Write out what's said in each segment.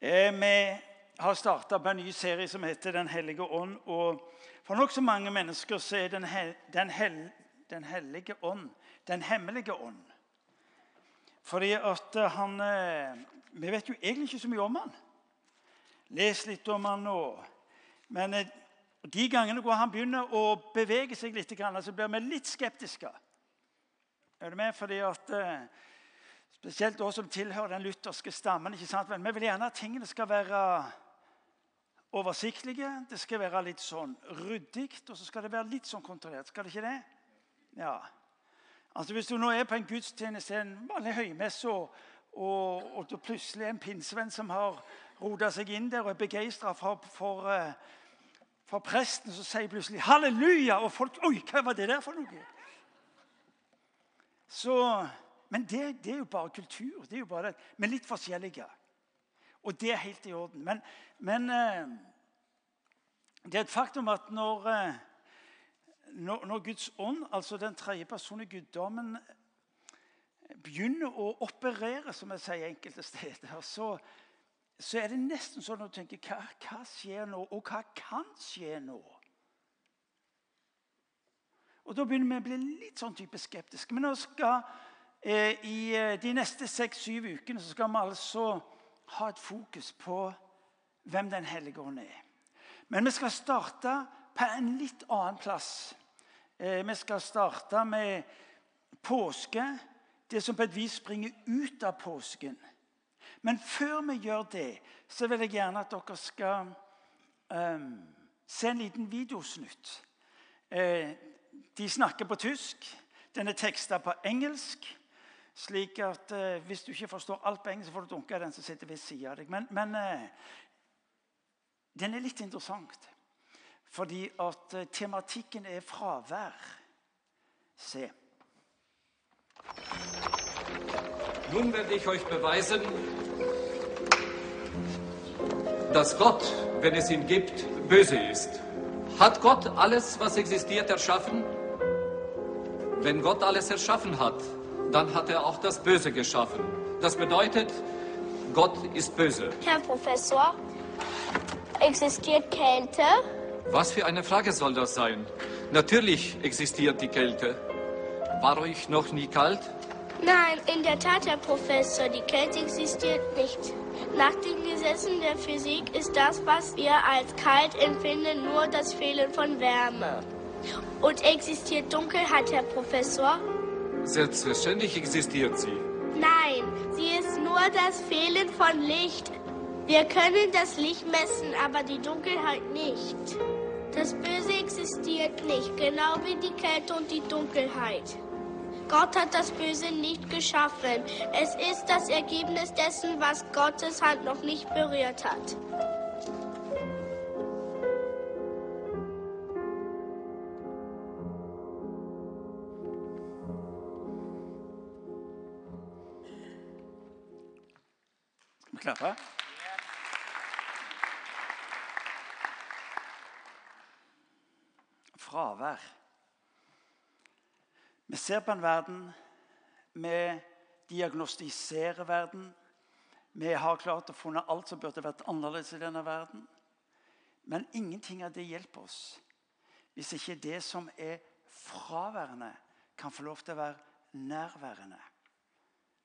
Eh, vi har starta på en ny serie som heter Den hellige ånd. og For nokså mange mennesker så er Den, hel, den, hel, den hellige ånd den hemmelige ånd. Fordi at han eh, Vi vet jo egentlig ikke så mye om han. Les litt om han nå. Men eh, de gangene hvor han begynner å bevege seg litt, så blir vi litt skeptiske. Er du med? Fordi at Spesielt oss som tilhører den lutherske stammen. ikke sant? Men vi vil gjerne at tingene skal være oversiktlige. Det skal være litt sånn ryddig, og så skal det være litt sånn kontrollert. Skal det ikke det? Ja. Altså Hvis du nå er på en gudstjeneste, en vanlig høymesse, og, og, og det plutselig er en pinnsvenn som har rota seg inn der og er begeistra for, for, eh, for, presten, så sier plutselig 'halleluja', og folk 'oi, hva var det der for noe?' Så men det, det, er jo bare kultur. det er jo bare det. Litt forskjellige. Og det er helt i orden. Men, men eh, det er et faktum at når, eh, når, når Guds ånd, altså den tredje personen i guddommen, begynner å operere, som jeg sier enkelte steder, så, så er det nesten sånn at du tenker hva, hva skjer nå, og hva kan skje nå? Og Da begynner vi å bli litt sånn type skeptiske. Men nå skal I eh, de neste seks-syv ukene skal vi altså ha et fokus på hvem Den hellige ånd er. Men vi skal starte på en litt annen plass. Eh, vi skal starte med påske, det som på et vis springer ut av påsken. Men før vi gjør det, så vil jeg gjerne at dere skal um, se en liten videosnutt. Eh, de snakker på tysk. Den er teksta på engelsk. Slik at eh, Hvis du ikke forstår alt på engelsk, får du dunke den som sitter ved siden av deg. Men, men eh, den er litt interessant. Fordi at eh, tematikken er fravær. Se. Nun werde ich euch beweisen, dass Gott, wenn es ihn gibt, böse ist. Hat Gott alles, was existiert, erschaffen? Wenn Gott alles erschaffen hat, dann hat er auch das Böse geschaffen. Das bedeutet, Gott ist böse. Herr Professor, existiert Kälte? Was für eine Frage soll das sein? Natürlich existiert die Kälte. War euch noch nie kalt? Nein, in der Tat, Herr Professor, die Kälte existiert nicht. Nach den Gesetzen der Physik ist das, was wir als kalt empfinden, nur das Fehlen von Wärme. Und existiert Dunkelheit, Herr Professor? Selbstverständlich existiert sie. Nein, sie ist nur das Fehlen von Licht. Wir können das Licht messen, aber die Dunkelheit nicht. Das Böse existiert nicht, genau wie die Kälte und die Dunkelheit. Gott hat das Böse nicht geschaffen. Es ist das Ergebnis dessen, was Gottes Hand noch nicht berührt hat. Vi? Fravær. Vi ser på en verden. Vi diagnostiserer verden. Vi har klart å funne alt som burde vært annerledes i denne verden. Men ingenting av det hjelper oss hvis ikke det som er fraværende, kan få lov til å være nærværende.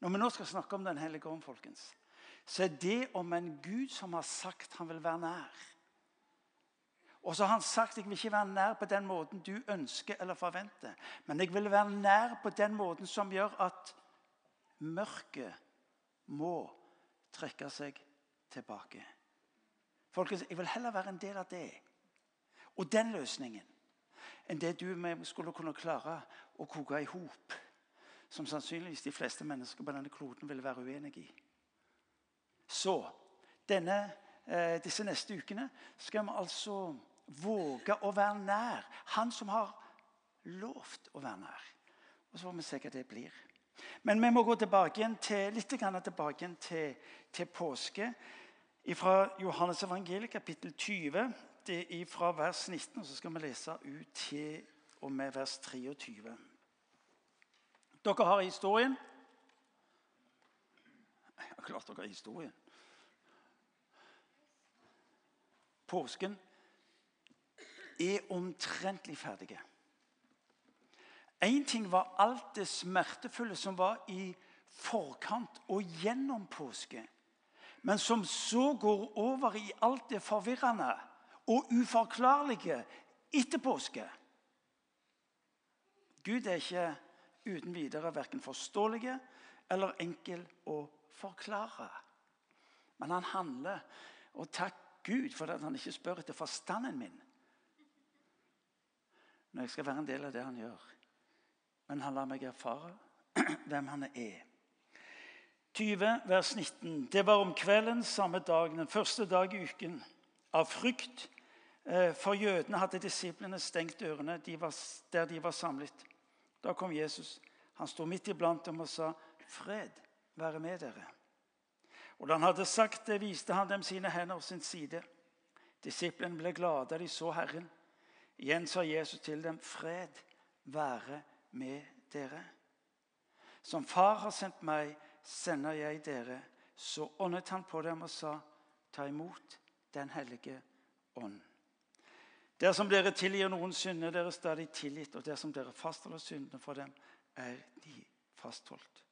Når vi nå skal snakke om Den hellige ånd, folkens, så er det om en Gud som har sagt han vil være nær. Og så har han sagt jeg vil ikke være nær på den måten du ønsker eller forventer. Men jeg vil være nær på den måten som gjør at mørket må trekke seg tilbake. Folkens, Jeg vil heller være en del av det og den løsningen enn det du med skulle kunne klare å koke i hop. Som sannsynligvis de fleste mennesker på denne kloden vil være uenig i. Så denne, eh, disse neste ukene skal vi altså våge å være nær Han som har lovt å være nær. Og Så får vi se hva det blir. Men vi må gå tilbake igjen til, litt tilbake igjen til, til påske. Fra Johannes evangeliet, kapittel 20, det er fra vers 19. og Så skal vi lese ut til og med vers 23. Dere har historien. Klart dere har historien. påsken, er omtrentlig ferdige. Én ting var alt det smertefulle som var i forkant og gjennom påske, men som så går over i alt det forvirrende og uforklarlige etter påske. Gud er ikke uten videre verken forståelige eller enkel å forklare. Men han handler, og takk Gud for at han ikke spør etter forstanden min når jeg skal være en del av det han gjør. Men han lar meg erfare hvem han er. 20, vers 19. Det var om kvelden samme dag, den første dag i uken. Av frykt eh, for jødene hadde disiplene stengt ørene der de var samlet. Da kom Jesus. Han sto midt iblant dem og sa, 'Fred være med dere.' Og da han hadde sagt det, viste han dem sine hender og sin side. Disiplene ble glade da de så Herren. Igjen sa Jesus til dem, 'Fred være med dere.' Som Far har sendt meg, sender jeg dere. Så åndet han på dem og sa, 'Ta imot Den hellige ånd.' Dersom dere tilgir noen synder, dere stadig tilgitt. Og dersom dere fastholder syndene for dem, er de fastholdt.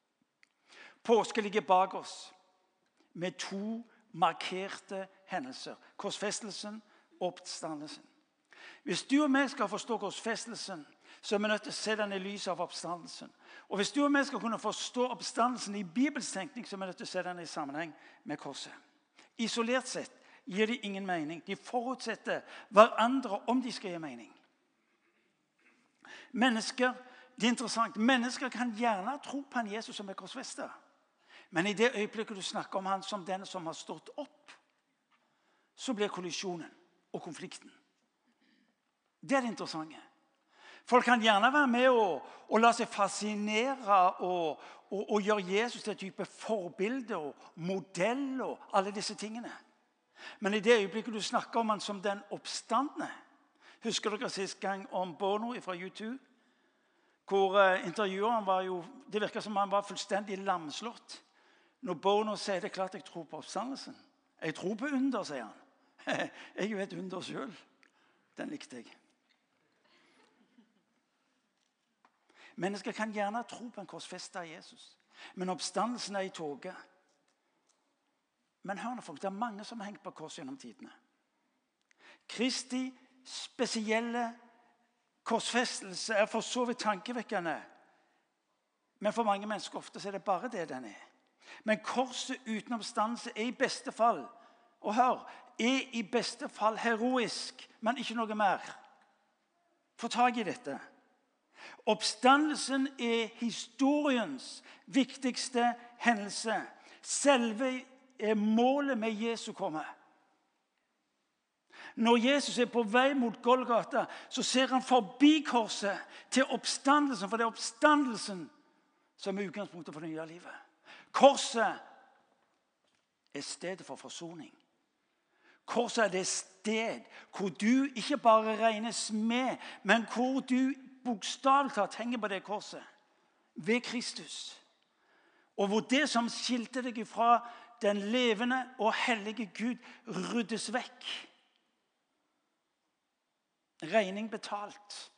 Påske ligger bak oss med to markerte hendelser. Korsfestelsen og oppstandelsen. Hvis du og meg skal forstå korsfestelsen, så er vi nødt til å se den i lys av oppstandelsen. Og Hvis du og meg skal kunne forstå oppstandelsen i Bibels tenkning, så er vi nødt til å se den i sammenheng med korset. Isolert sett gir de ingen mening. De forutsetter hverandre om de skal gi mening. Mennesker det er interessant, mennesker kan gjerne tro på en Jesus som er korsfesta. Men i det øyeblikket du snakker om han som den som har stått opp, så blir kollisjonen og konflikten. Det er det interessante. Folk kan gjerne være med og, og la seg fascinere og, og, og, gjøre Jesus til et type forbilde og modell og alle disse tingene. Men i det øyeblikket du snakker om han som den oppstandende Husker dere sist gang om Bono fra U2? Hvor uh, intervjueren var jo, Det virka som han var fullstendig lamslått. Når barna sier det er klart jeg tror på oppstandelsen. Jeg tror på under, sier han. Jeg er et under sjøl. Den likte jeg. Mennesker kan gjerne tro på en korsfesta Jesus, men oppstandelsen er i toget. Men hør nå, folk, det er mange som har hengt på kors gjennom tidene. Kristi spesielle korsfestelse er for så vidt tankevekkende. Men for mange mennesker ofte er det bare det den er. Men korset uten oppstandelse er i beste fall og hør, er i beste fall heroisk, men ikke noe mer. Få tak i dette. Oppstandelsen er historiens viktigste hendelse. Selve er målet med Jesu komme. Når Jesus er på vei mot Golgata, så ser han forbi korset til oppstandelsen. For det er oppstandelsen som er utgangspunktet for det nye livet. Korset er stedet for forsoning. Korset er det sted hvor du ikke bare regnes med, men hvor du bokstavelig talt henger på det korset. Ved Kristus. Og hvor det som skilte deg fra den levende og hellige Gud, ryddes vekk. Regning betalt.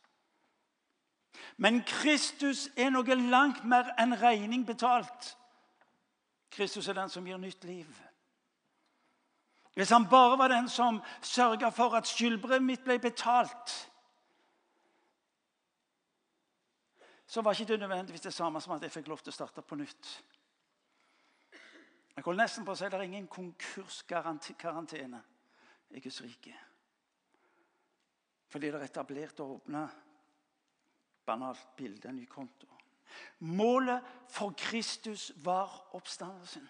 Men Kristus er noe langt mer enn regning betalt. Kristus er den som gir nytt liv. Hvis han bare var den som sørga for at skyldbrevet mitt ble betalt, så var ikke det nødvendigvis det samme som at jeg fikk lov til å starte på nytt. Jeg holder nesten på å si det er ingen konkurskarantene i Guds rike. Fordi det er etablert og åpna banalt bilde, en ny konto. Målet for Kristus var oppstandelsen.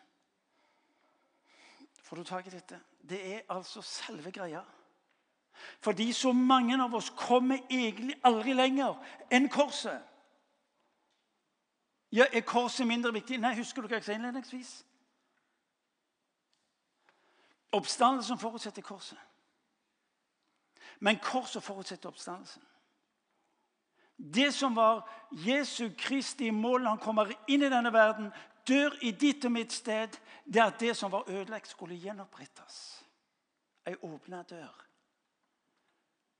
Får du tak i dette? Det er altså selve greia. Fordi så mange av oss kommer egentlig aldri lenger enn korset. Ja, Er korset mindre viktig? Nei, husker du hva jeg sa innledningsvis? Oppstandelsen forutsetter korset. Men korset forutsetter oppstandelsen. Det som var Jesu Kristi mål han kommer inn i denne verden, dør i ditt og mitt sted, det er at det som var ødelagt, skulle gjenopprettes. Ei åpna dør.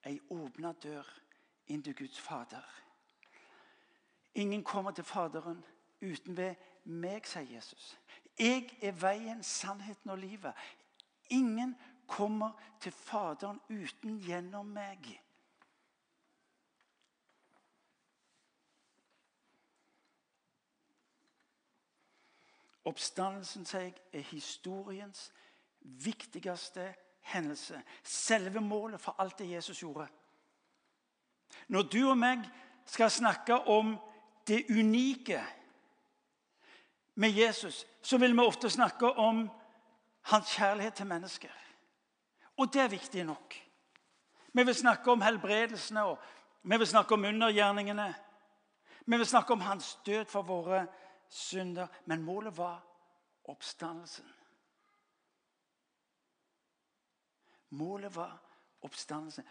Ei åpna dør inn til Guds Fader. Ingen kommer til Faderen uten ved meg, sier Jesus. Jeg er veien, sannheten og livet. Ingen kommer til Faderen uten gjennom meg. Oppstandelsen jeg, er historiens viktigste hendelse. Selve målet for alt det Jesus gjorde. Når du og meg skal snakke om det unike med Jesus, så vil vi ofte snakke om hans kjærlighet til mennesker. Og det er viktig nok. Vi vil snakke om helbredelsene, og vi vil snakke om undergjerningene. Vi vil snakke om hans død for våre synder. Men målet var oppstandelsen. Målet var oppstandelsen.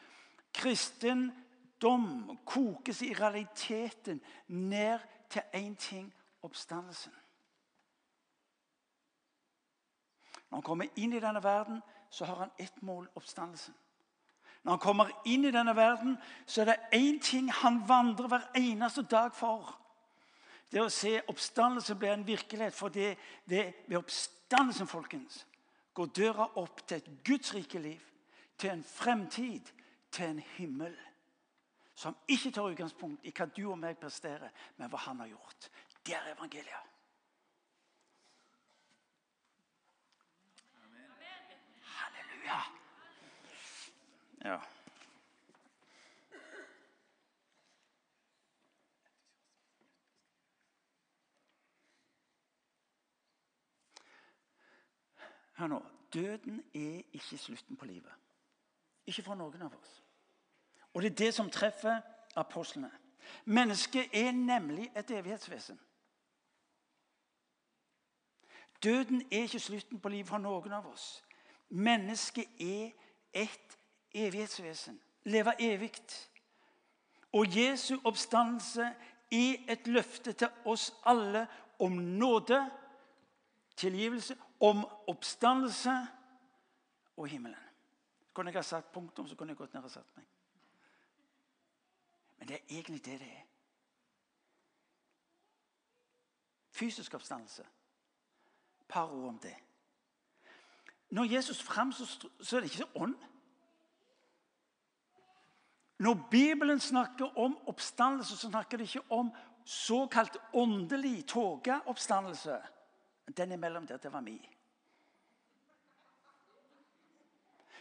Kristendom kokes i realiteten ned til én ting oppstandelsen. Når han kommer inn i denne verden, så har han ett mål oppstandelsen. Når han kommer inn i denne verden, så er det én ting han vandrer hver eneste dag for. Det å se oppstandelse blir en virkelighet. For det, det, ved oppstandelsen folkens, går døra opp til et Guds rike liv, til en fremtid, til en himmel. Som ikke tar utgangspunkt i hva du og meg presterer, men hva han har gjort. Det er evangeliet. Halleluja. Ja. Hør nå. Døden er ikke slutten på livet. Ikke for noen av oss. Og det er det som treffer apostlene. Mennesket er nemlig et evighetsvesen. Døden er ikke slutten på livet for noen av oss. Mennesket er et evighetsvesen. Leve evig. Og Jesu oppstandelse er et løfte til oss alle om nåde, tilgivelse, om oppstandelse og himmelen. Kunne jeg ha satt punktum, så kunne jeg gått ned og satt meg. Men det er egentlig det det er. Fysisk oppstandelse. Par ord om det. Når Jesus framstår, så er det ikke så ånd. Når Bibelen snakker om oppstandelse, så snakker det ikke om såkalt åndelig togeoppstandelse. Den imellom der, det var mi.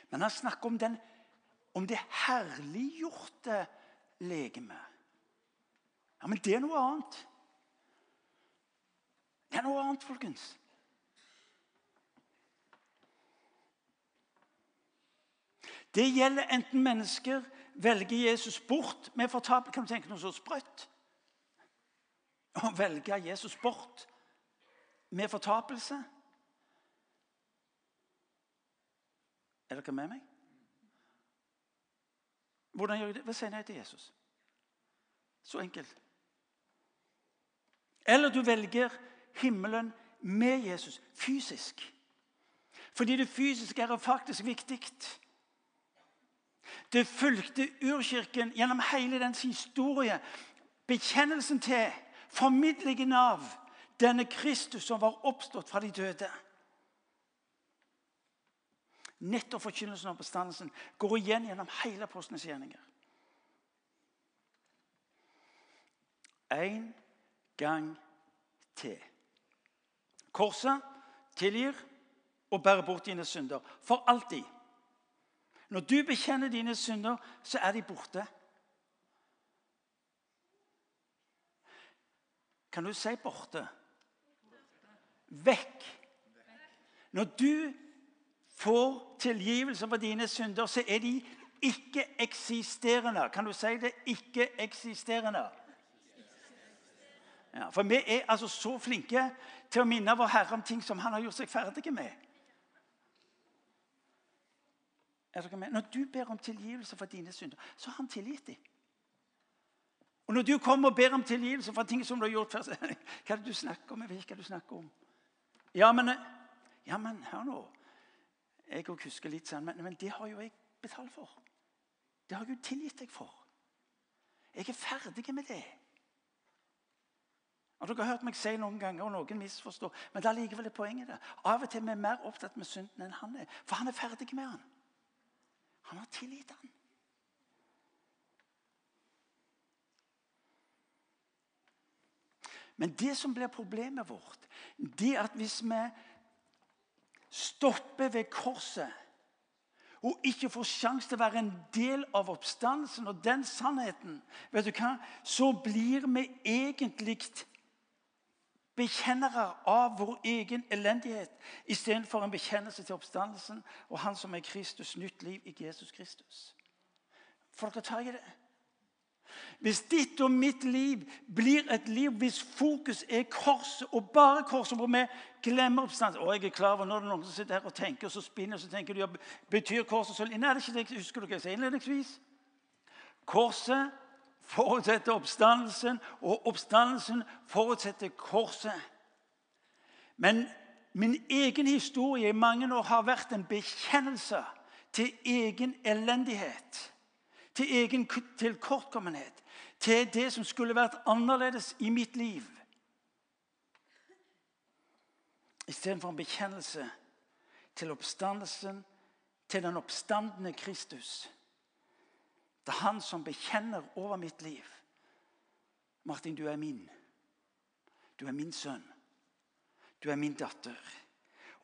Men han snakker om, den, om det herliggjorte legeme. Ja, Men det er noe annet. Det er noe annet, folkens. Det gjelder enten mennesker velger Jesus bort med fortapelse Kan du tenke noe så sprøtt? Å velge Jesus bort med fortapelse? Er dere med meg? Hvordan gjør jeg det? Hva sier jeg til Jesus. Så enkelt. Eller du velger himmelen med Jesus fysisk. Fordi det fysiske er faktisk viktig. Det fulgte urkirken gjennom hele dens historie. Bekjennelsen til, formidlingen av denne Kristus som var oppstått fra de døde. Nettopp forkynnelsen av bestandelsen går igjen gjennom hele apostlenes gjerninger. En gang til. Korset tilgir og bærer bort dine synder for alltid. Når du bekjenner dine synder, så er de borte. Kan du si 'borte'? Vekk. Når du får tilgivelse for dine synder, så er de ikke-eksisterende. Kan du si det? Ikke-eksisterende. Ja, for vi er altså så flinke til å minne vår Herre om ting som han har gjort seg ferdig med. Når du ber om tilgivelse for dine synder, så har han tilgitt dem. Og når du kommer og ber om tilgivelse for ting som du har gjort før, hva er det du snakker om? Jeg vet ikke hva du snakker om. Ja, men, ja, men hør nå. jeg òg husker litt sånn, men, men det har jo jeg betalt for. Det har jeg jo tilgitt deg for. Jeg er ferdig med det. Og Dere har hørt meg si noen ganger, og noen misforstår, men det er likevel det poenget. der. Av og til er vi mer opptatt med synden enn han er. For han er ferdig med han. Han har tilgitt han. Men det som blir problemet vårt, det er at hvis vi stopper ved korset og ikke får sjanse til å være en del av oppstandelsen og den sannheten, vet du hva, så blir vi egentlig bekjennere av vår egen elendighet istedenfor en bekjennelse til oppstandelsen og Han som er Kristus, nytt liv i Jesus Kristus. For dere tar i det? Hvis ditt og mitt liv blir et liv hvis fokus er korset og bare korset, hvor vi glemmer oppstandelsen. Og jeg er klar over Når det er noen som sitter her og tenker og så spinner, så tenker de, ja, betyr korset så Nei, det er ikke det. Husker dere jeg sa innledningsvis? Korset forutsetter oppstandelsen, og oppstandelsen forutsetter korset. Men min egen historie i mange år har vært en bekjennelse til egen elendighet. Til egen tilkortkommenhet. Til det som skulle vært annerledes i mitt liv. Istedenfor en bekjennelse til oppstandelsen, til den oppstandende Kristus. Det er han som bekjenner over mitt liv. Martin, du er min. Du er min sønn. Du er min datter.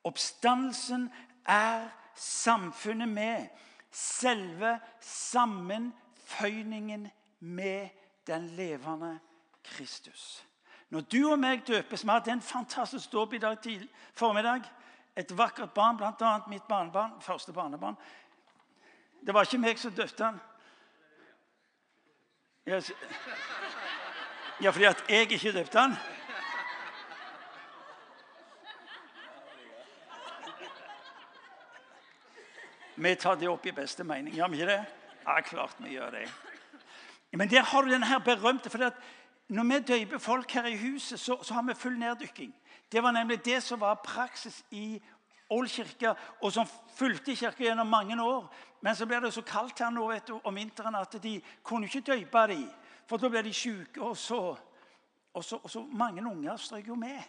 Oppstandelsen er samfunnet med selve sammenføyningen med den levende Kristus. Når du og meg døpes Vi hadde en fantastisk dåp i dag til formiddag. Et vakkert barn, bl.a. mitt barnebarn, første barnebarn. Det var ikke meg som døpte han. Ja, fordi at jeg ikke døpte han. Vi tar det opp i beste mening. Gjør vi ikke det? Ja, klart vi gjør det. Men der har du den her berømte for Når vi døyper folk her i huset, så, så, har vi full neddykking. Det var nemlig det som var praksis i Ål kirke, og som fulgte kirka gjennom mange år. Men så ble det så kaldt her nå du, om vinteren at de kunne ikke døype dem. For da ble de syke, og så, og og så Mange unger strøk jo med.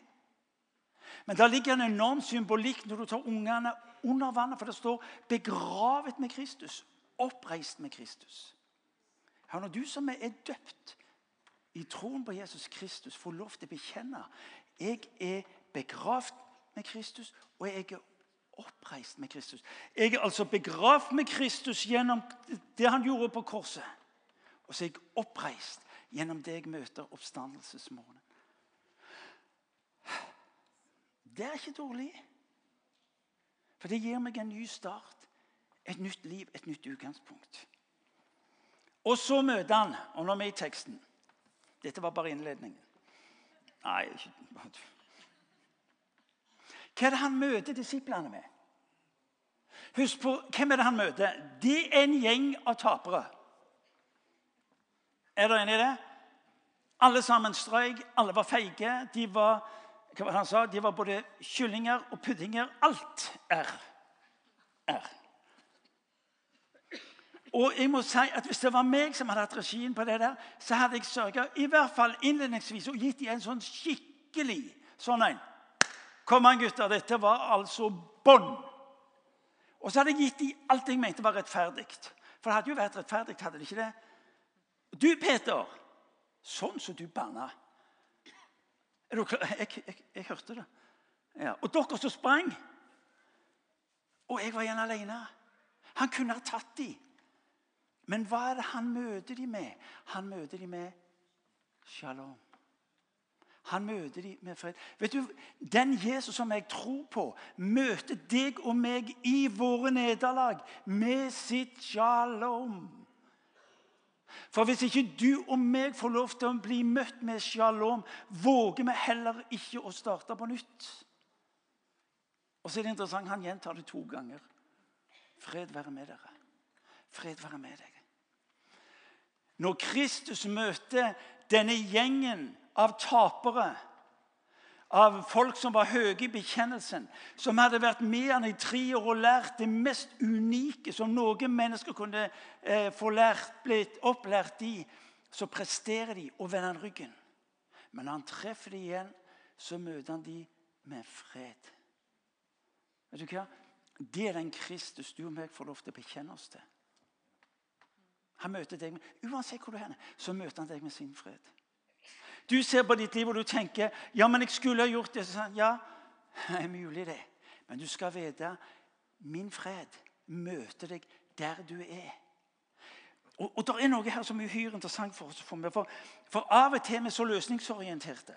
Men der ligger en enorm symbolikk når du tar ungene under vannet. For det står 'begravet med Kristus', 'oppreist med Kristus'. Her når du som er døpt i troen på Jesus Kristus, får lov til å bekjenne 'Jeg er begravd med Kristus, og jeg er oppreist med Kristus'. Jeg er altså begravd med Kristus gjennom det han gjorde på korset. Og så er jeg oppreist gjennom det jeg møter oppstandelsesmorgenen. Det er ikke dårlig. For det gir meg en ny start, et nytt liv, et nytt utgangspunkt. Og så møter han, og nå er vi i teksten Dette var bare innledningen. Nei, ikke Hva er det han møter disiplene med? Husk på, Hvem er det han møter? Det er en gjeng av tapere. Er dere enig i det? Alle sammen strøyk, alle var feige. De var han sa? De var både kyllinger og puddinger. Alt er er. Og jeg må si at Hvis det var meg som hadde hatt regien på det der, så hadde jeg sørga i hvert fall innledningsvis og gitt dem en sånn skikkelig sånn en. Kom an, gutter. Dette var altså bånn. Og så hadde jeg gitt dem alt jeg mente var rettferdig. For det hadde jo vært rettferdig, hadde det ikke det? Du, Peter, sånn som du banna. Jeg, jeg, jeg, jeg, hørte det. Ja. Og dere som sprang. Og jeg var igjen alene. Han kunne ha tatt dem. Men hva er det han møter dem med? Han møter dem med shalom. Han møter dem med fred. Vet du, Den Jesus som jeg tror på, møter deg og meg i våre nederlag med sitt shalom. For hvis ikke du og meg får lov til å bli møtt med shalom, våger vi heller ikke å starte på nytt. Og så er det interessant, Han gjentar det to ganger. Fred være med dere. Fred være med deg. Når Kristus møter denne gjengen av tapere av folk som var høye i bekjennelsen, som hadde vært med han i tre år og lært det mest unike som noen mennesker kunne eh, få lært, blitt opplært i, så presterer de og vender ryggen. Men når han treffer dem igjen, så møter han dem med fred. Vet du hva? Det er den Kristus du og meg får lov til å bekjenne oss til. Han møter deg med, Uansett hvor du er, så møter han deg med sin fred. Du ser på ditt liv og du tenker ja, men jeg skulle ha gjort det. Sånn, ja, det er mulig, det. Men du skal vite min fred møter deg der du er. Og, og det er noe her som er uhyre interessant for oss. For, for, for av og til er vi så løsningsorienterte.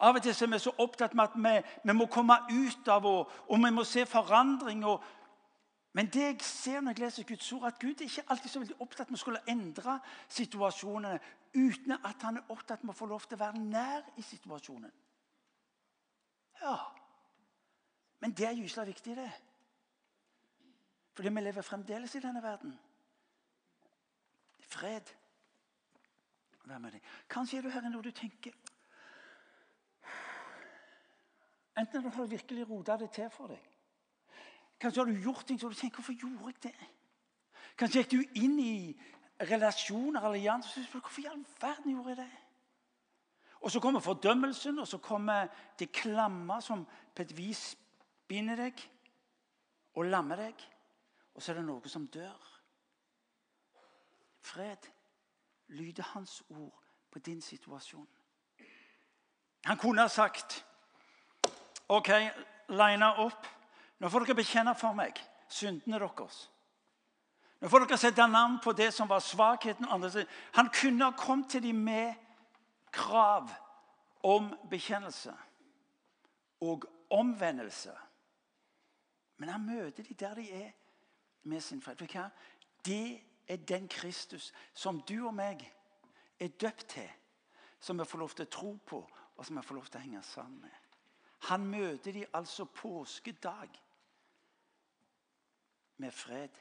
Av og til er vi så opptatt med at vi, vi må komme ut av og, og vi må se forandring. Og, men det jeg ser når jeg leser Guds ord, at Gud er ikke alltid så veldig opptatt med å skulle endre situasjonene uten at han er opptatt med å få lov til å være nær i situasjonen. Ja, Men det er gyselig viktig, det. Fordi vi lever fremdeles i denne verden. Fred. Vær med deg. Kanskje er du her når du tenker Enten har du virkelig rota det til for deg, Kanskje har du gjort ting som du tenker Hvorfor gjorde jeg det? Kanskje gikk du inn i relasjoner allianser. Hvorfor i all verden gjorde jeg det? Og så kommer fordømmelsen, og så kommer det klamme som på et vis binder deg og lammer deg. Og så er det noe som dør. Fred lyder hans ord på din situasjon. Han kunne ha sagt OK, line opp. Nå får dere bekjenne for meg syndene deres. Nå får dere sette navn på det som var svakheten. Han kunne ha kommet til dem med krav om bekjennelse og omvendelse. Men han møter dem der de er, med sin fred. Det er den Kristus som du og meg er døpt til, som vi får lov til å tro på, og som vi får lov til å henge sammen med. Han møter dem altså påskedag med fred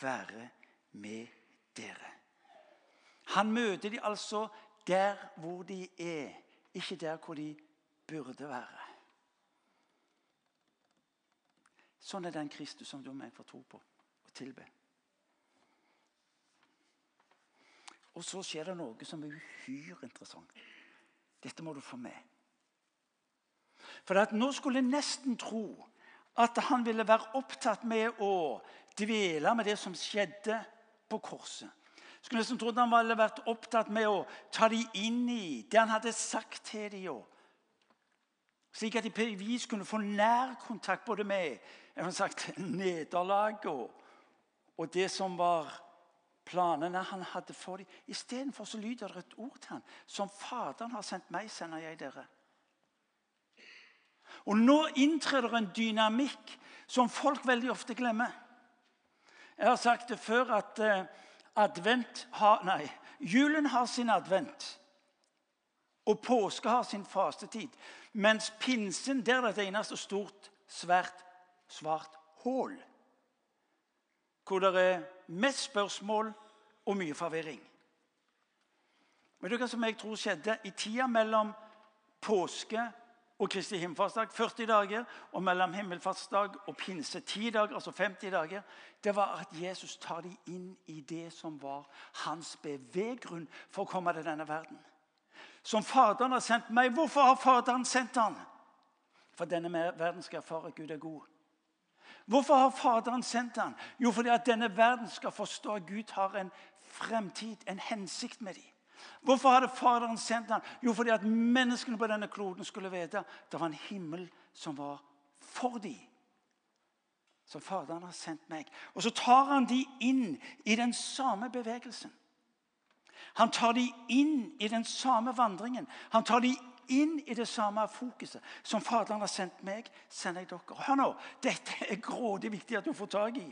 være med dere. Han møter de altså der hvor de er, ikke der hvor de burde være. Sånn er den Kristus som du og meg får tro på og tilbe. Og så skjer det noe som er uhyre interessant. Dette må du få med. For nå skulle jeg nesten tro at han ville være opptatt med å dvele med det som skjedde på korset. Skulle nesten trodd han hadde vært opptatt med å ta dem inn i det han hadde sagt til dem. Slik at de på vis kunne få nærkontakt både med sagt, nederlaget og, og det som var planene han hadde for dem. Istedenfor så lyder det et ord til ham. Som Faderen har sendt meg, sender jeg dere. Og nå inntreder en dynamikk som folk veldig ofte glemmer. Jeg har sagt det før at uh, advent har, nei, julen har sin advent. Og påske har sin fastetid. Mens pinsen der er det et eneste stort, svært, svart hull. Hvor det er mest spørsmål og mye forvirring. Vet du hva som jeg tror skjedde i tida mellom påske og Kristi himmelfartsdag 40 dager, og mellom himmelfartsdag og pinse 10 dager, altså 50 dager, det var at Jesus tar dem inn i det som var hans beveggrunn for å komme til denne verden. Som Faderen har sendt meg. Hvorfor har Faderen sendt han? For denne verden skal erfare at Gud er god. Hvorfor har Faderen sendt han? Jo, fordi at denne verden skal forstå at Gud har en fremtid, en hensikt med dem. Hvorfor hadde Faderen sendt ham? Jo, fordi at menneskene på denne kloden skulle vite det var en himmel som var for dem. Som Faderen har sendt meg. Og så tar han de inn i den samme bevegelsen. Han tar de inn i den samme vandringen. Han tar de inn i det samme fokuset. Som Faderen har sendt meg, sender jeg dere. Hør nå, Dette er grådig viktig at du får tak i.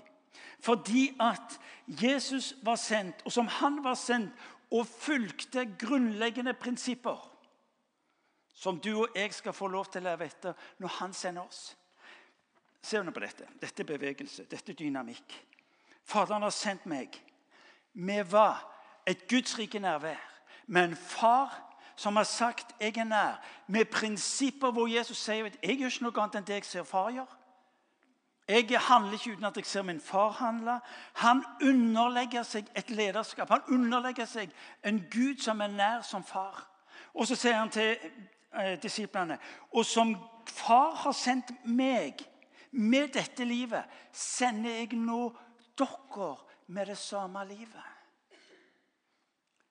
Fordi at Jesus var sendt, og som han var sendt, og fulgte grunnleggende prinsipper som du og jeg skal få lov til å leve etter når han sender oss. Se nå på dette. Dette er bevegelse. Dette er dynamikk. Faderen har sendt meg. Vi var et Guds rike nærvær med en far som har sagt 'jeg er nær', med prinsipper hvor Jesus sier at 'jeg gjør ikke noe annet enn det jeg ser far gjør'. Jeg handler ikke uten at jeg ser min far handle. Han underlegger seg et lederskap. Han underlegger seg en Gud som er nær som far. Og så sier han til eh, disiplene Og som far har sendt meg med dette livet, sender jeg nå dere med det samme livet.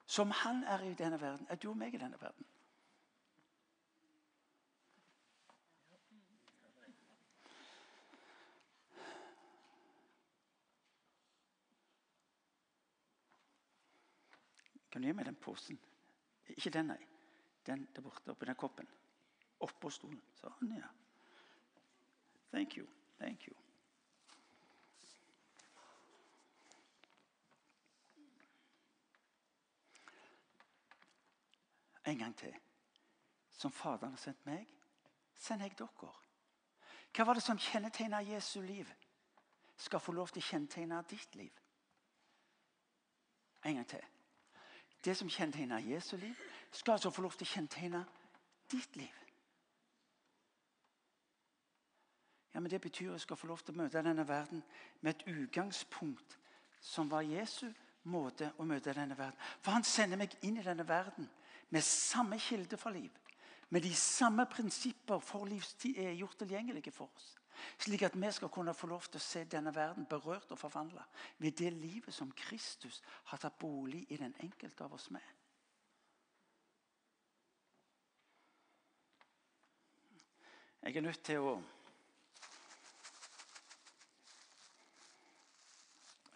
Som han er i denne verden, er du og meg i denne verden. Kan du gi meg den posen? Ikke den, nei. Den der borte, oppi den koppen. Oppå stolen. Sånn, ja. Thank you. Thank you. En gang til. Som Faderen har sendt meg, sender jeg dere. Hva var det som kjennetegna Jesu liv? Skal få lov til å kjennetegne ditt liv. En gang til. Det som kjennetegner Jesu liv, skal altså få lov til å kjennetegne ditt liv. Ja, men Det betyr at jeg skal få lov til å møte denne verden med et utgangspunkt som var Jesu måte å møte denne verden. For han sender meg inn i denne verden med samme kilde for liv. Med de samme prinsipper for livstid er gjort tilgjengelige for oss. Slik at vi skal kunne få lov til å se denne verden berørt og forvandla ved det livet som Kristus har tatt bolig i den enkelte av oss med. Jeg er nødt til å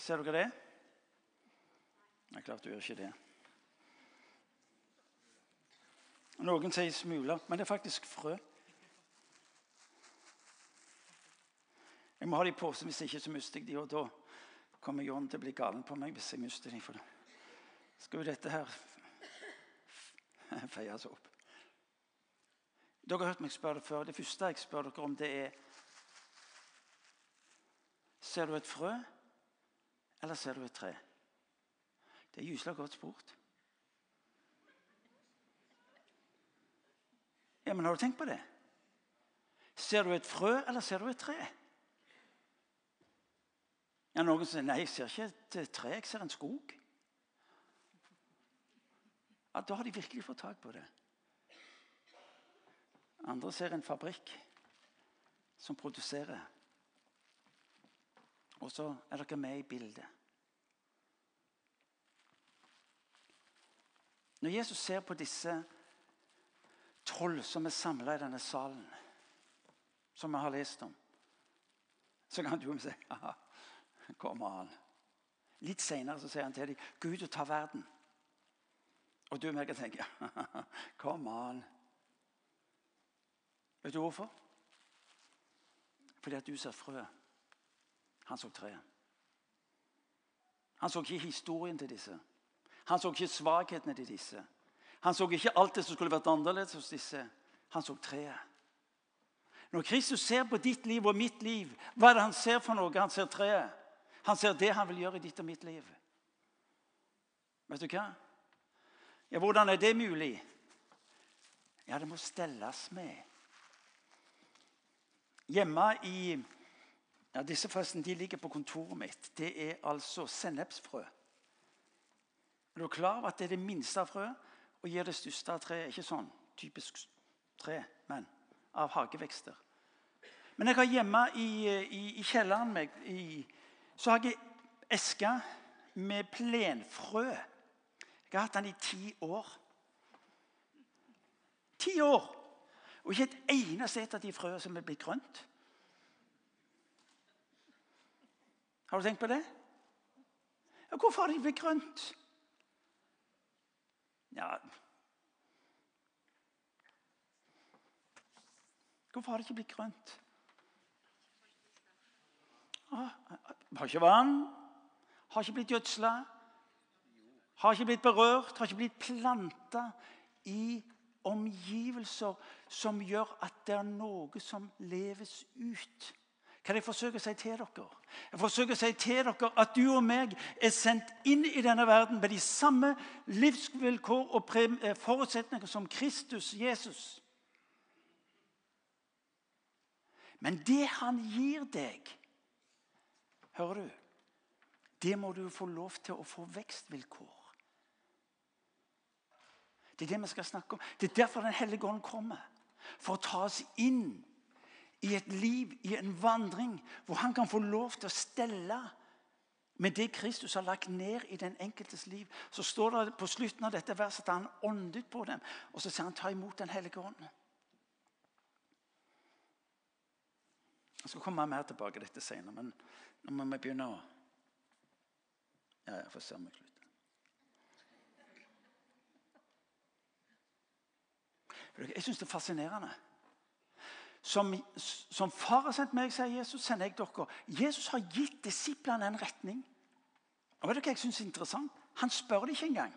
Ser dere det? Det er klart du gjør ikke det. Noen sier smuler, men det er faktisk frø. Jeg må ha de i posen, hvis ikke så mister jeg de, og da kommer John til å bli galen på meg hvis jeg mister de. For det skal jo dette her feies opp. Dere har hørt meg spørre det før. Det første jeg spør dere om, det er Ser du et frø, eller ser du et tre? Det er gyselig godt spurt. Ja, men Har du tenkt på det? Ser du et frø, eller ser du et tre? Ja, Noen sier nei, jeg ser ikke et tre, jeg ser en skog. Ja, Da har de virkelig fått tak på det. Andre ser en fabrikk som produserer. Og så er dere med i bildet. Når Jesus ser på disse tolv som er samla i denne salen, som vi har lest om, så kan du si ja, kommer han. Litt seinere sier han til dem, ut og ta verden'. Og du og tenker ja, Kom an. Vet du hvorfor? Fordi at du ser frø. Han så treet. Han så ikke historien til disse. Han så ikke svakhetene til disse. Han så ikke alt det som skulle vært annerledes hos disse. Han så treet. Når Kristus ser på ditt liv og mitt liv, hva er det han ser for noe? Han ser treet. Han ser det han vil gjøre i ditt og mitt liv. Vet du hva? Ja, Hvordan er det mulig? Ja, det må stelles med. Hjemme i ja, Disse forresten, de ligger på kontoret mitt. Det er altså sennepsfrø. Er du klar over at det er det minste av frøet og gir det største av treet? Ikke sånn typisk tre, men av hagevekster. Men jeg har hjemme i, i, i kjelleren meg, i, så har jeg eske med plenfrø. Jeg har hatt den i ti år. Ti år! Og ikke et eneste et av de frøene som er blitt grønt. Har du tenkt på det? Ja, hvorfor har de blitt grønt? Ja. Hvorfor har det ikke blitt grønt? Ah, har ikke vann, har ikke blitt gjødsla, har ikke blitt berørt, har ikke blitt planta i omgivelser som gjør at det er noe som leves ut. Hva jeg forsøker å si til dere? Jeg forsøker å si til dere at du og meg er sendt inn i denne verden med de samme livsvilkår og eh, forutsetninger som Kristus, Jesus. Men det han gir deg, hører du, det må du få lov til å få vekstvilkår. Det er det vi skal snakke om. Det er derfor Den hellige ånd kommer. For å ta oss inn i et liv, i en vandring, hvor han kan få lov til å stelle med det Kristus har lagt ned i den enkeltes liv. Så står det på slutten av dette verset at han åndet på dem. Og så sier han 'ta imot Den hellige ånd'. Jeg skal komme mer tilbake til dette senere, men nå må vi begynne å Ja, jeg får se om jeg slutter. Jeg syns det er fascinerende. Som, som far har sendt meg, sier Jesus, sender jeg dere. Jesus har gitt disiplene en retning. Og vet du hva jeg synes er interessant? Han spør det ikke engang.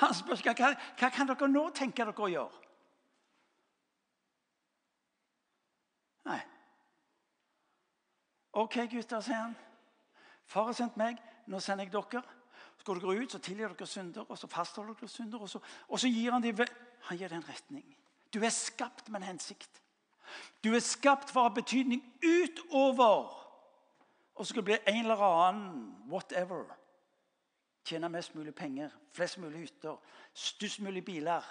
Han spør ikke hva, hva kan dere nå tenke dere å gjøre. Nei. OK, gutter, sier han. Far har sendt meg, nå sender jeg dere. Så går dere ut, så tilgir dere synder, og så fastholder dere synder. Og så, og så gir han dem Han gir det en retning. Du er skapt med en hensikt. Du er skapt for å ha betydning utover og så skal det bli en eller annen whatever. Tjene mest mulig penger, flest mulig hytter, størst mulig biler,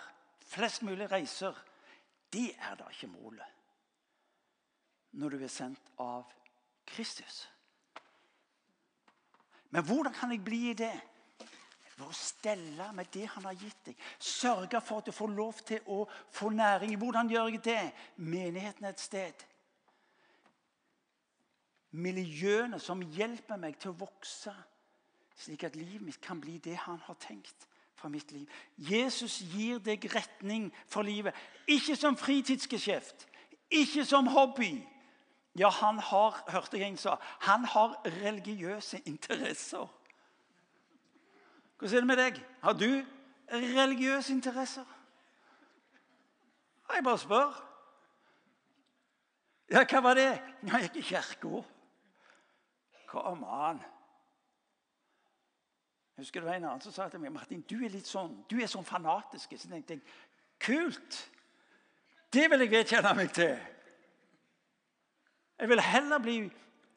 flest mulig reiser. Det er da ikke målet når du er sendt av Kristus. Men hvordan kan jeg bli i det? Ved å stelle med det han har gitt deg. Sørge for at du får lov til å få næring. Hvordan gjør jeg det? Menigheten er et sted. Miljøene som hjelper meg til å vokse, slik at livet mitt kan bli det han har tenkt for mitt liv. Jesus gir deg retning for livet. Ikke som fritidsgeskjeft, ikke som hobby. Ja, han har hørte jeg en sa, han har religiøse interesser. Hvordan er det med deg? Har du religiøse interesser? Jeg bare spør. Ja, hva var det? Jeg gikk i kirka. Kom an. Jeg husker det var en annen som sa til meg Martin, du er litt sånn, du er sånn fanatisk. Så tenkte jeg kult! Det vil jeg vedkjenne meg til. Jeg vil heller bli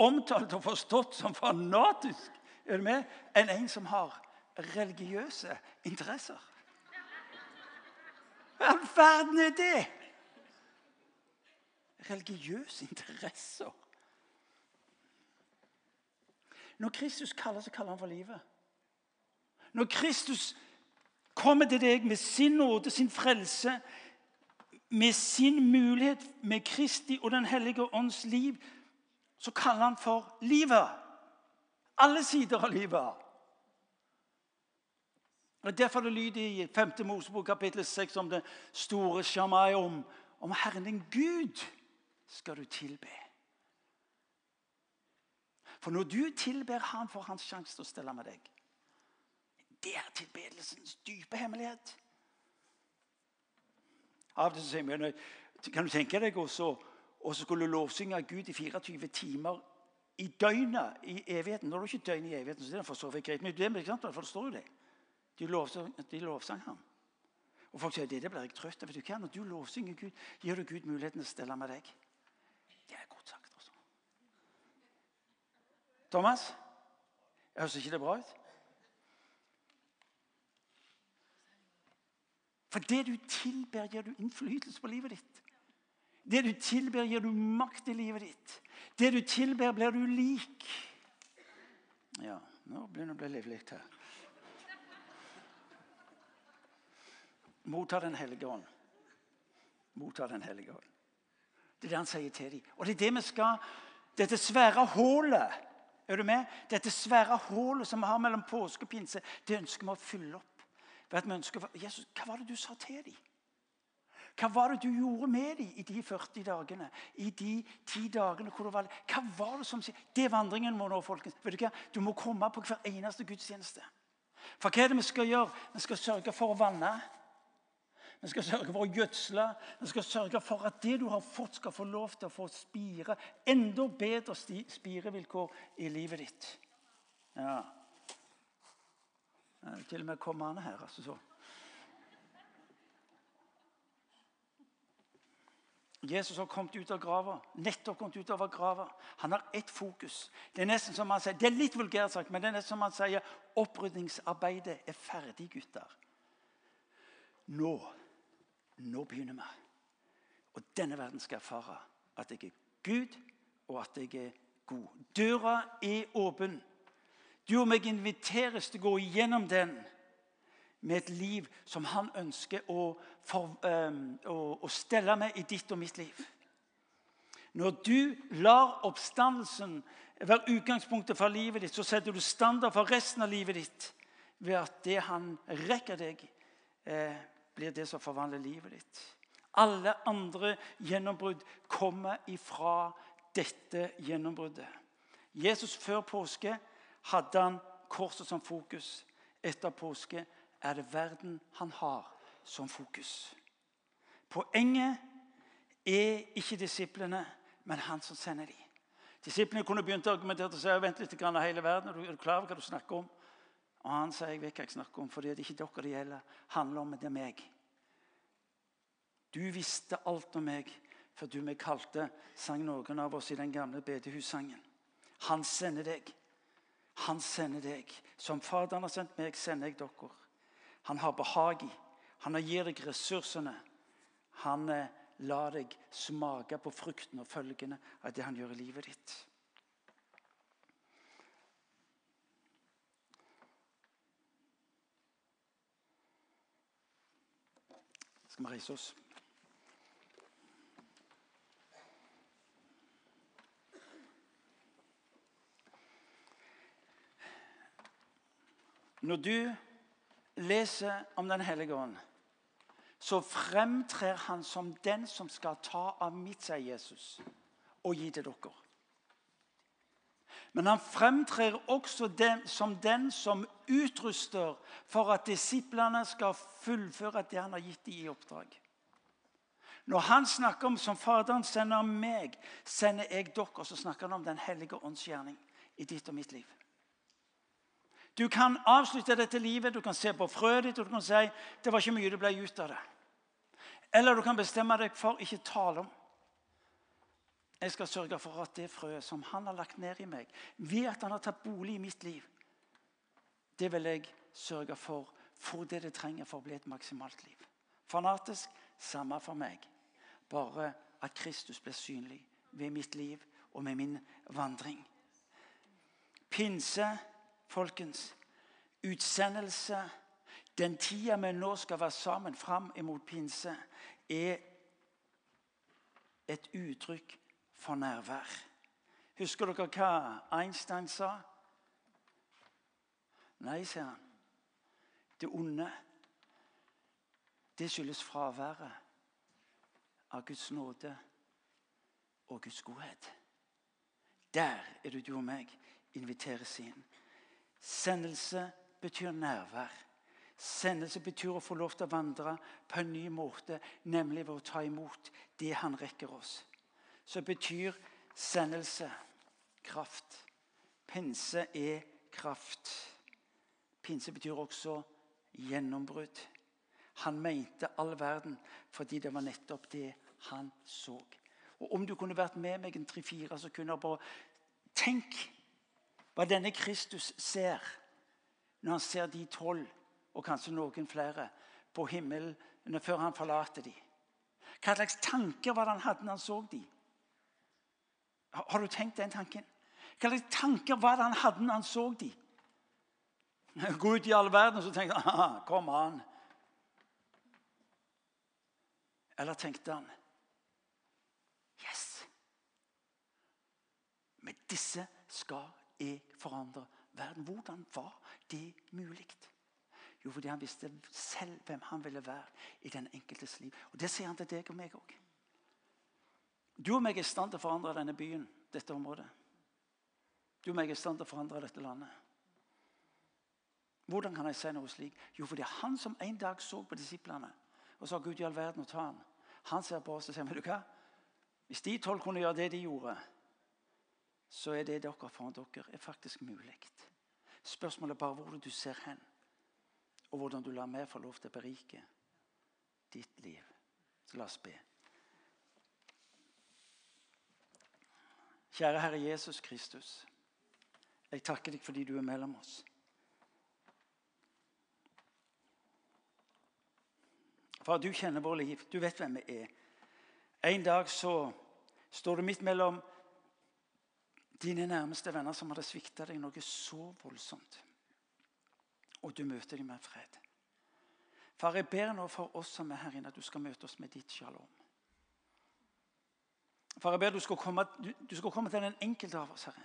omtalt og forstått som fanatisk er du med, enn en som har religiøse interesser. Hva i all verden er det? Religiøse interesser. Når Kristus kaller, så kaller han for livet. Når Kristus kommer til deg med sin nåde, sin frelse, med sin mulighet med Kristi og Den hellige ånds liv, så kaller han for livet. Alle sider av livet. Og Derfor det lyder i 5. Mosebok kapittel 6 om det store shamai om, om Herren din Gud skal du tilbe. For når du tilber Han, får han sjanse til å stelle med deg. Det er tilbedelsens dype hemmelighet. Av og til sier vi Kan du tenke deg også å skulle lovsynge Gud i 24 timer i døgnet i evigheten? Når du ikke døgn i evigheten, så er det for så vidt greit. Men det, for det står jo det. De, lovsang, ham. Og folk sier det, det blir jeg trøtt av. Når du lovsynger Gud, gir du Gud muligheten til å stelle med deg. Det er godt sagt. altså. Thomas? Høres ikke det bra ut? For det du tilber, gir du innflytelse på livet ditt. Det du tilber, gir du makt i livet ditt. Det du tilber, blir du lik. Ja, nå begynner det å bli livlig her. Motta Den hellige ånd. Motta Den hellige ånd. Det er det han sier til dem. Og det er det vi skal Dette svære hullet er du med? Dette svære hullet som vi har mellom påske og pinse, det ønsker vi å fylle opp. Ved at vi ønsker, Jesus, Hva var det du sa til dem? Hva var det du gjorde med dem i de 40 dagene? I de 10 dagene hvor du var Hva var det som Det er vandringen må nå, folkens. Vet Du hva? Du må komme på hver eneste gudstjeneste. For hva er det vi skal gjøre? Vi skal sørge for å vanne. Vi skal sørge for å gjødsle. Vi skal sørge for at det du har fått, skal få lov til å få spire. Enda bedre spirevilkår i livet ditt. Ja. Det er til og med kommende her. altså så. Jesus har kommet ut av grava. Nettopp kommet ut av grava. Han har ett fokus. Det er nesten som han sier, det er litt vulgært sagt, men det er nesten som han sier opprydningsarbeidet er ferdig, gutter. Nå, nå begynner vi. Og denne verden skal erfare at jeg er Gud, og at jeg er god. Døra er åpen. Du og meg inviteres til å gå igjennom den med et liv som han ønsker å, for, um, å, å stelle med i ditt og mitt liv. Når du lar oppstandelsen være utgangspunktet for livet ditt, så setter du standard for resten av livet ditt ved at det han rekker deg, eh, blir det som forvandler livet ditt. Alle andre gjennombrudd kommer ifra dette gjennombruddet. Jesus før påske hadde han korset som fokus. Etter påske er det verden han har som fokus. Poenget er ikke disiplene, men han som sender dem. Disiplene kunne begynt å argumentere og si vent litt hele verden. Er du klar over hva du snakker om? Og han sier jeg vet hva jeg snakker om, for det er ikke dere det gjelder. handler om det er meg. Du visste alt om meg før du meg kalte, sang noen av oss i den gamle bedehussangen. Han sender deg. Han sender deg. Som Faderen har sendt meg, sender jeg dere. Han har behag i. Han gir deg ressursene. Han eh, lar deg smake på frukten og følgene av det han gjør i livet ditt. Skal vi reise oss? Når du leser om Den hellige ånd, så fremtrer han som den som skal ta av mitt, sier Jesus, og gi til dere. Men han fremtrer også den, som den som utruster for at disiplene skal fullføre det han har gitt dem i oppdrag. Når han snakker om som Faderen sender meg, sender jeg dere, så snakker han om Den hellige åndsgjerning i ditt og mitt liv. Du kan avslutte dette livet, du kan se på frøet ditt og du kan si det var ikke mye det ble ut av det. Eller du kan bestemme deg for ikke tale om. Jeg skal sørge for at det frøet som han har lagt ned i meg, ved at han har tatt bolig i mitt liv, det vil jeg sørge for for det det trenger for å bli et maksimalt liv. Fanatisk samme for meg. Bare at Kristus blir synlig ved mitt liv og med min vandring. Pinse folkens, utsendelse Den tida vi nå skal være sammen fram imot pinse, er et uttrykk for nærvær. Husker dere hva Einstein sa? Nei, sier han. Det onde, det skyldes fraværet av Guds nåde og Guds godhet. Der er det du og meg inviteres inn. Sendelse betyr nærvær. Sendelse betyr å få lov til å vandre på en ny måte, nemlig ved å ta imot det han rekker oss. Så betyr sendelse kraft. Pinse er kraft. Pinse betyr også gjennombrudd. Han mente all verden fordi det var nettopp det han så. Og Om du kunne vært med meg en tre-fire sekunder bare Tenk hva denne Kristus ser når han ser de tolv, og kanskje noen flere, på himmelen før han forlater dem. Hva slags tanker var det han hadde når han så dem? Har du tenkt den tanken? Hva slags tanker var det han hadde når han så dem? Gå ut i all verden og så tenkte han kom an. Eller tenkte han Yes! Med disse skal jeg forandre verden. Hvordan var det mulig? Jo, fordi han visste selv hvem han ville være i den enkeltes liv. Og Det sier han til deg og meg òg. Du og meg er i stand til å forandre denne byen, dette området. Du og meg er i stand til å forandre dette landet. Hvordan kan jeg si noe slik? Jo, for det er han som en dag så på disiplene Og har Gud i all verden å ta han. Han ser på oss og sier vet du hva? Hvis de tolv kunne gjøre det de gjorde, så er det dere foran dere er faktisk mulig. Spørsmålet er bare hvor du ser hen, og hvordan du lar meg få lov til å berike ditt liv. Så la oss be. Kjære Herre Jesus Kristus. Jeg takker deg fordi du er mellom oss. Far, du kjenner vårt liv. Du vet hvem vi er. En dag så står du midt mellom dine nærmeste venner som hadde svikta deg noe så voldsomt. Og du møter dem med fred. Far, jeg ber nå for oss som er her inne, at du skal møte oss med ditt shalom. Far, jeg ber du skal komme, du, du skal komme til den enkelte av oss, Herre.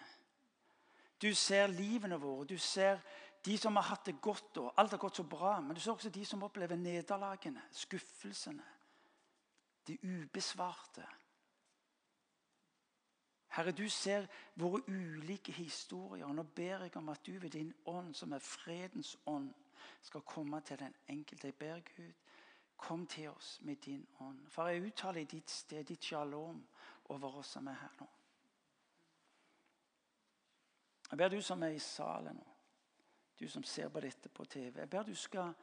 Du ser livene våre. Du ser de som har hatt det godt, og alt har gått så bra. Men du ser også de som opplever nederlagene, skuffelsene, de ubesvarte. Herre, du ser våre ulike historier. og Nå ber jeg om at du ved din ånd, som er fredens ånd, skal komme til den enkelte. Jeg ber Gud, kom til oss med din ånd. For jeg uttaler i ditt sted, ditt shalom, over oss som er her nå. Jeg ber du som er i salen nå, du som ser på dette på TV, jeg ber du skal,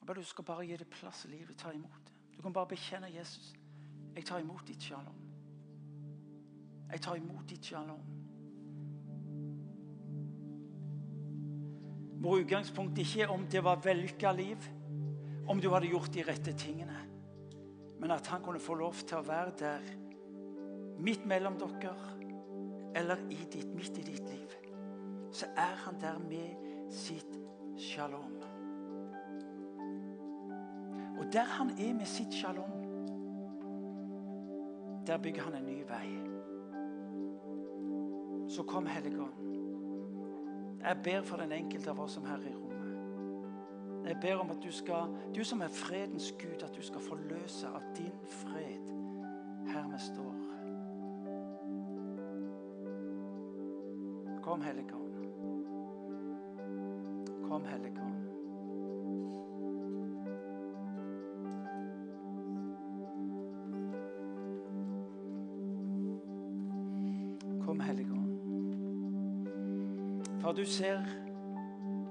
jeg ber du skal bare gi det plass i livet. Ta imot det. Du kan bare bekjenne Jesus. Jeg tar imot ditt shalom. Jeg tar imot ditt shalom. Hvor utgangspunktet ikke er om det var vellykka liv, om du hadde gjort de rette tingene, men at han kunne få lov til å være der midt mellom dere eller i ditt, midt i ditt liv. Så er han der med sitt shalom. Og der han er med sitt shalom, der bygger han en ny vei. Så kom Helligånd. Jeg ber for den enkelte av oss som her i rommet. Jeg ber om at du skal, du som er fredens Gud, at du skal forløse av din fred her vi står. Kom, Helligånd. Kom, Helligånd. Kom, Helligånd. Far, du ser,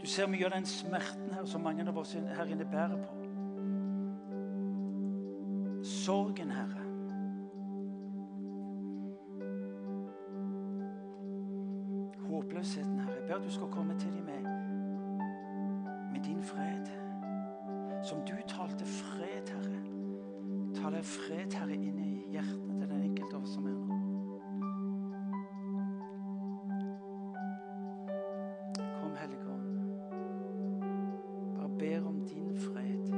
du ser mye av den smerten her som mange av oss her inne bærer på. Sorgen, Herre. Du skal komme til dem med, med din fred. Som du talte fred, Herre. Ta deg fred, Herre, inn i hjertene til den enkelte av oss som er nå. Kom, Hellige Ånd. Bare ber om din fred.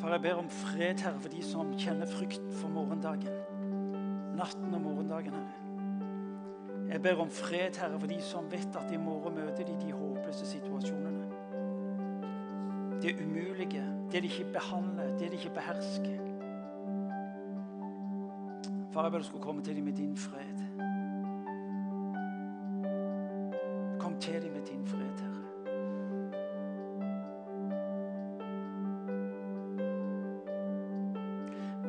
Far, jeg ber om fred, Herre, for de som kjenner frykt for morgendagen. Natten og morgendagen, Herre. Jeg ber om fred, Herre, for de som vet at i morgen møter de de håpløse situasjonene. Det umulige, det de ikke behandler, det de ikke behersker. Far, jeg ber du skulle komme til dem med din fred. Kom til dem med din fred, Herre.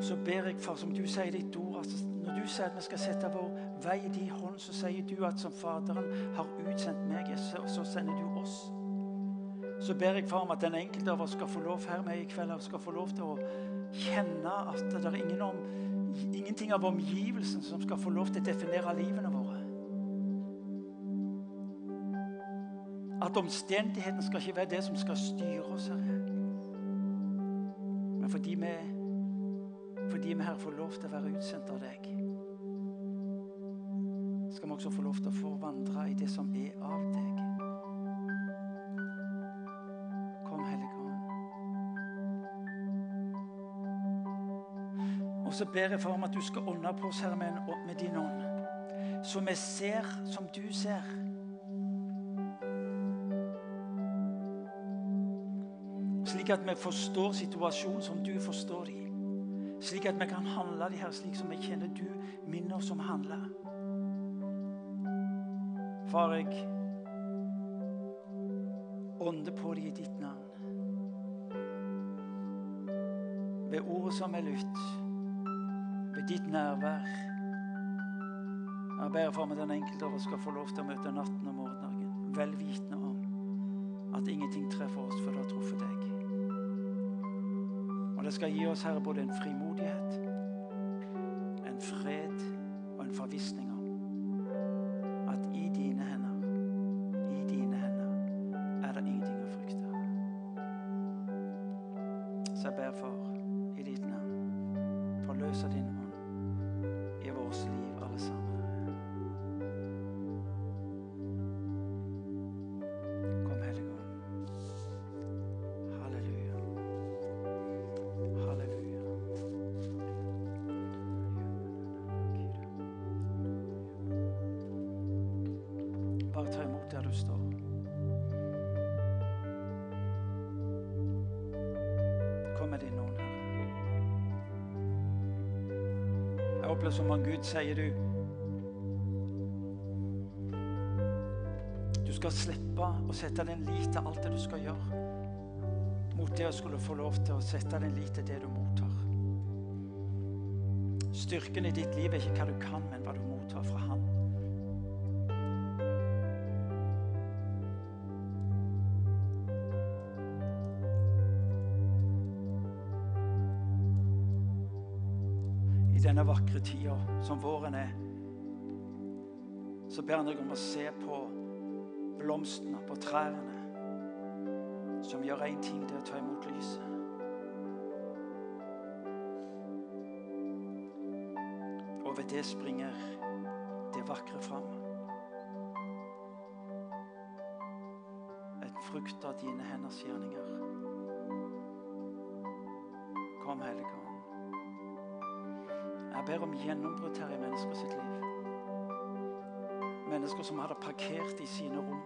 Så ber jeg, far, som du sier i ditt ord, når sier at vi skal sette vår vei i din hånd, så sier du at som Faderen har utsendt meg, så, sender du oss. Så ber jeg far om at den enkelte av oss skal få lov her med i kveld, skal få lov til å kjenne at det er ingen om, ingenting av omgivelsen som skal få lov til å definere livene våre. At omstendigheten skal ikke være det som skal styre oss, Herre. Men fordi vi, fordi vi her får lov til å være utsendt av deg, skal vi også få lov til å få vandre i det som er av deg. Kom, Hellige Ånd. Og så ber jeg for om at du skal ånde på oss, Herre, med, din ånd. Så vi ser som du ser. Slik at vi forstår situasjonen som du forstår dem. Slik at vi kan handle de her slik som vi kjenner du minner oss om å handle. Far, jeg, ånder på dem i ditt navn. Ved ordet som er lytt, ved ditt nærvær. Jeg ber for meg den enkelte av oss skal få lov til å møte natten og morgendagen, vel vitende om at ingenting treffer oss før det har truffet deg. Og det skal gi oss, Herre, både en frimodighet, en fred og en forvissning Bare ta imot der du står. Kom med din ånd, Herre. Jeg opplever som om Gud sier du Du skal slippe å sette din lit til alt det du skal gjøre, mot det å skulle få lov til å sette din lit til det du mottar. Styrken i ditt liv er ikke hva du kan, men hva du mottar fra Han. Tida som våren er, så ber han deg om å se på blomstene, på trærne, som gjør én ting, det er å ta imot lyset. Og ved det springer det vakre fram. En frukt av dine henders gjerninger. Jeg ber om gjennombrudd her i mennesker sitt liv. Mennesker som hadde parkert i sine rom,